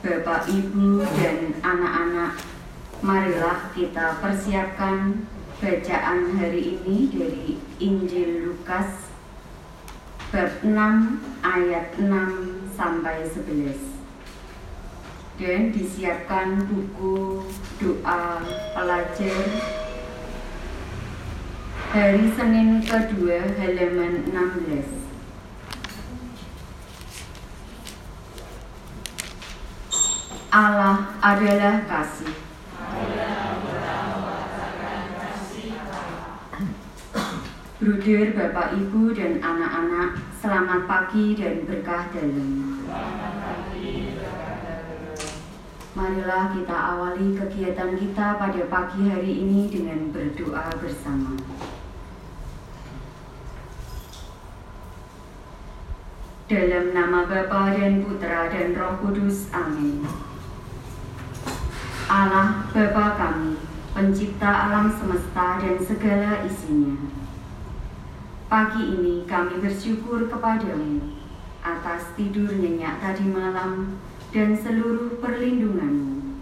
Bapak, Ibu, dan anak-anak, marilah kita persiapkan bacaan hari ini dari Injil Lukas bab 6 ayat 6 sampai 11 dan disiapkan buku doa pelajar. Hari Senin kedua halaman 16 Allah adalah kasih. Bruder, Bapak, Ibu, dan anak-anak, selamat pagi dan berkah dalam. Marilah kita awali kegiatan kita pada pagi hari ini dengan berdoa bersama. Dalam nama Bapa dan Putra dan Roh Kudus, amin. Allah Bapa kami, pencipta alam semesta dan segala isinya. Pagi ini kami bersyukur kepadamu atas tidur nyenyak tadi malam dan seluruh perlindunganmu.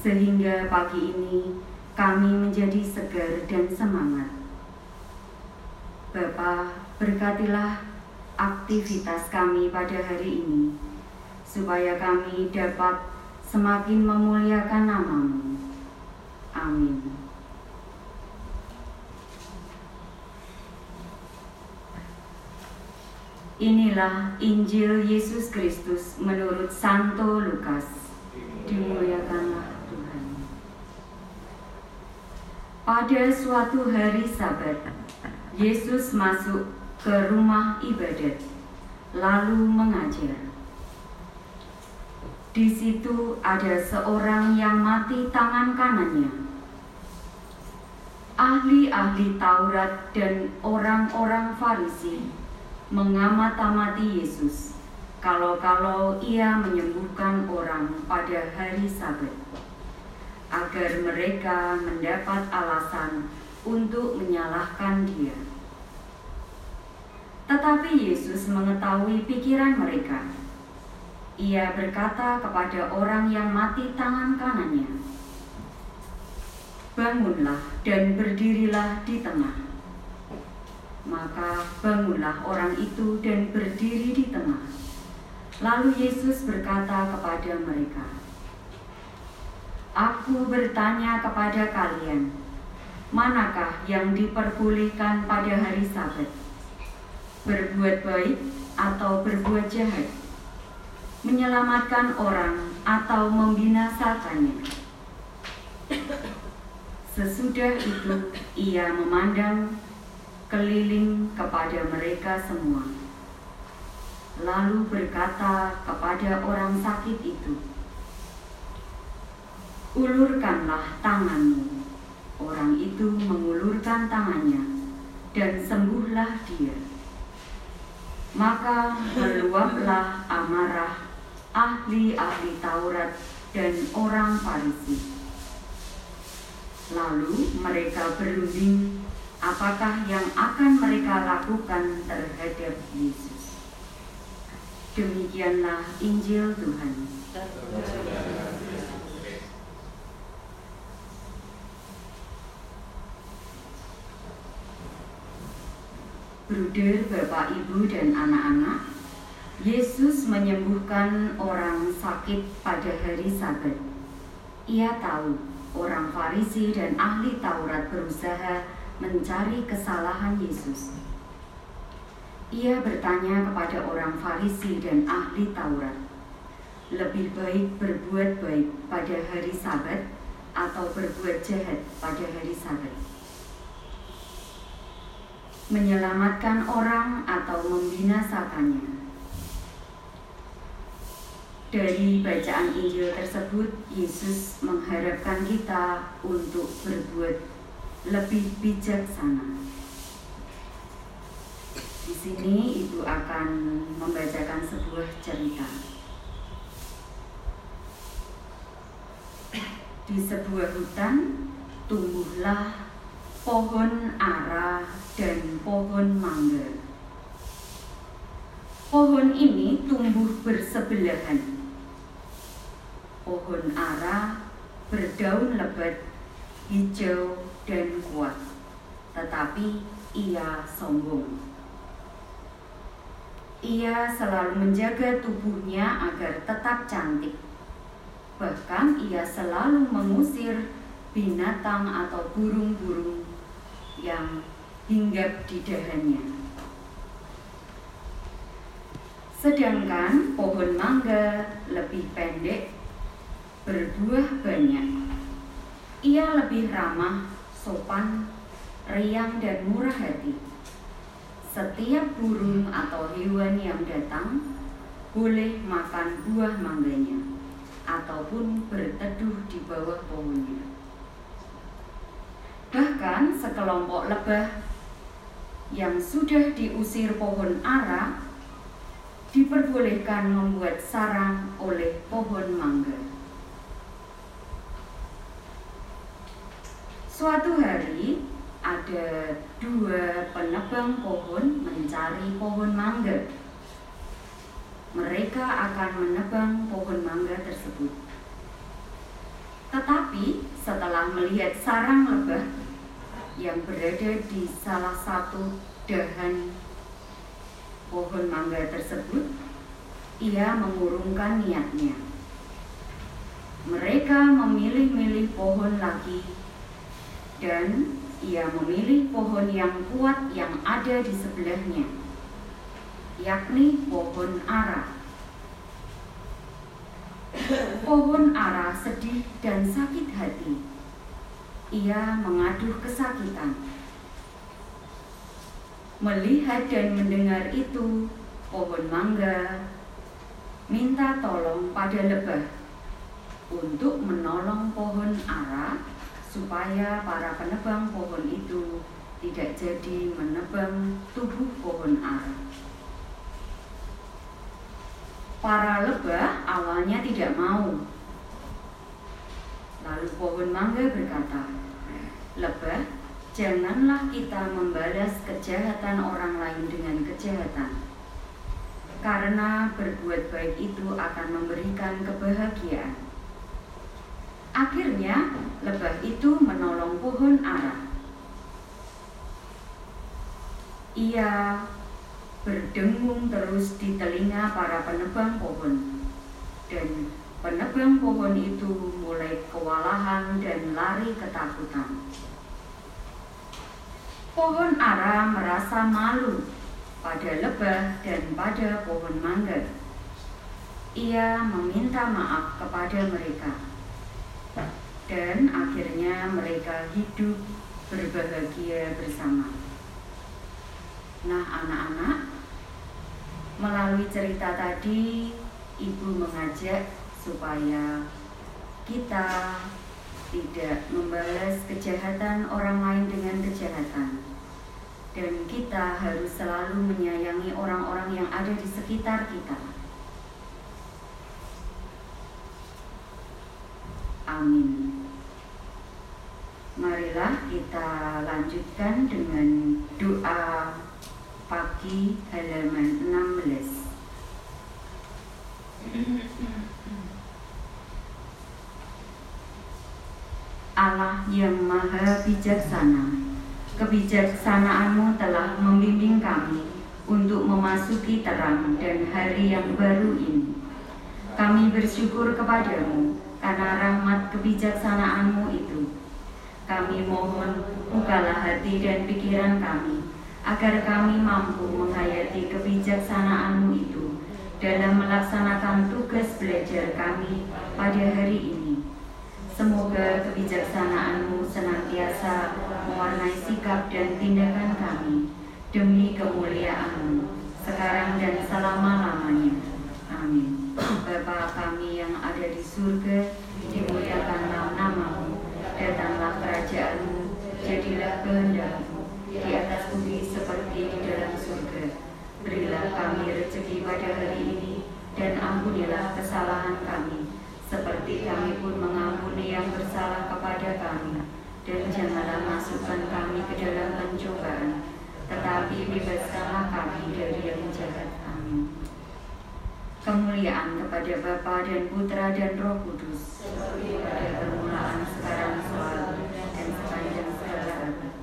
Sehingga pagi ini kami menjadi segar dan semangat. Bapa, berkatilah aktivitas kami pada hari ini, supaya kami dapat semakin memuliakan namamu. Amin. Inilah Injil Yesus Kristus menurut Santo Lukas. Dimuliakanlah Tuhan. Pada suatu hari Sabat, Yesus masuk ke rumah ibadat, lalu mengajar. Di situ ada seorang yang mati tangan kanannya. Ahli-ahli Taurat dan orang-orang Farisi mengamat-amati Yesus kalau-kalau ia menyembuhkan orang pada hari Sabat agar mereka mendapat alasan untuk menyalahkan dia. Tetapi Yesus mengetahui pikiran mereka ia berkata kepada orang yang mati tangan kanannya, Bangunlah dan berdirilah di tengah. Maka bangunlah orang itu dan berdiri di tengah. Lalu Yesus berkata kepada mereka, Aku bertanya kepada kalian, manakah yang diperbolehkan pada hari Sabat? Berbuat baik atau berbuat jahat? Menyelamatkan orang atau membinasakannya. Sesudah itu ia memandang keliling kepada mereka semua. Lalu berkata kepada orang sakit itu, Ulurkanlah tanganmu. Orang itu mengulurkan tangannya dan sembuhlah dia. Maka meluaplah amarah ahli-ahli Taurat dan orang Farisi. Lalu mereka berunding apakah yang akan mereka lakukan terhadap Yesus. Demikianlah Injil Tuhan. Bruder, Bapak, Ibu, dan anak-anak, Yesus menyembuhkan orang sakit pada hari Sabat. Ia tahu orang Farisi dan ahli Taurat berusaha mencari kesalahan Yesus. Ia bertanya kepada orang Farisi dan ahli Taurat, lebih baik berbuat baik pada hari Sabat atau berbuat jahat pada hari Sabat? Menyelamatkan orang atau membinasakannya? Dari bacaan Injil tersebut, Yesus mengharapkan kita untuk berbuat lebih bijaksana. Di sini Ibu akan membacakan sebuah cerita. Di sebuah hutan tumbuhlah pohon ara dan pohon mangga. Pohon ini tumbuh bersebelahan pohon ara berdaun lebat, hijau, dan kuat, tetapi ia sombong. Ia selalu menjaga tubuhnya agar tetap cantik. Bahkan ia selalu mengusir binatang atau burung-burung yang hinggap di dahannya. Sedangkan pohon mangga lebih pendek, berbuah banyak. Ia lebih ramah, sopan, riang, dan murah hati. Setiap burung atau hewan yang datang boleh makan buah mangganya ataupun berteduh di bawah pohonnya. Bahkan sekelompok lebah yang sudah diusir pohon ara diperbolehkan membuat sarang oleh pohon mangga. Suatu hari ada dua penebang pohon mencari pohon mangga. Mereka akan menebang pohon mangga tersebut. Tetapi setelah melihat sarang lebah yang berada di salah satu dahan pohon mangga tersebut, ia mengurungkan niatnya. Mereka memilih-milih pohon lagi dan ia memilih pohon yang kuat yang ada di sebelahnya, yakni pohon ara. Pohon ara sedih dan sakit hati ia mengaduh kesakitan. Melihat dan mendengar itu, pohon mangga minta tolong pada lebah untuk menolong pohon ara supaya para penebang pohon itu tidak jadi menebang tubuh pohon ara. Para lebah awalnya tidak mau Lalu pohon mangga berkata, Lebah, janganlah kita membalas kejahatan orang lain dengan kejahatan. Karena berbuat baik itu akan memberikan kebahagiaan. Akhirnya, lebah itu menolong pohon ara. Ia berdengung terus di telinga para penebang pohon dan Penebang pohon itu mulai kewalahan dan lari ketakutan. Pohon ara merasa malu pada lebah dan pada pohon mangga. Ia meminta maaf kepada mereka. Dan akhirnya mereka hidup berbahagia bersama. Nah, anak-anak, melalui cerita tadi, ibu mengajak supaya kita tidak membalas kejahatan orang lain dengan kejahatan dan kita harus selalu menyayangi orang-orang yang ada di sekitar kita. Amin. Marilah kita lanjutkan dengan doa pagi halaman 16. Allah yang maha bijaksana, kebijaksanaanmu telah membimbing kami untuk memasuki terang dan hari yang baru ini. Kami bersyukur kepadamu karena rahmat kebijaksanaanmu itu. Kami mohon bukalah hati dan pikiran kami, agar kami mampu menghayati kebijaksanaanmu itu dalam melaksanakan tugas belajar kami pada hari ini Semoga kebijaksanaanmu senantiasa mewarnai sikap dan tindakan kami demi kemuliaanmu sekarang dan selama-lamanya. Amin. Bapa kami yang ada di surga, dimuliakanlah namamu, kerajaanmu, jadilah kehendakmu di atas bumi seperti di dalam surga. Berilah kami rezeki pada hari ini, dan ampunilah kesalahan kami, seperti kami pun mengampuni yang bersalah kepada kami. Dan janganlah masukkan kami ke dalam pencobaan, tetapi bebaskanlah kami dari yang jahat. Amin. Kemuliaan kepada Bapa dan Putra dan Roh Kudus. Seperti pada permulaan, sekarang, selalu, dan sepanjang segala abad.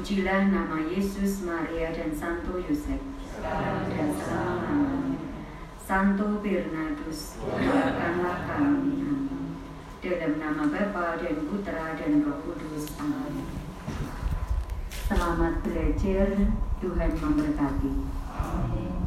Terpujilah nama Yesus, Maria, dan Santo Yosef. Dan. Santo Bernardus, doakanlah kami. Dalam nama Bapa dan Putra dan Roh Kudus. Amin. Selamat belajar, Tuhan memberkati. Amin.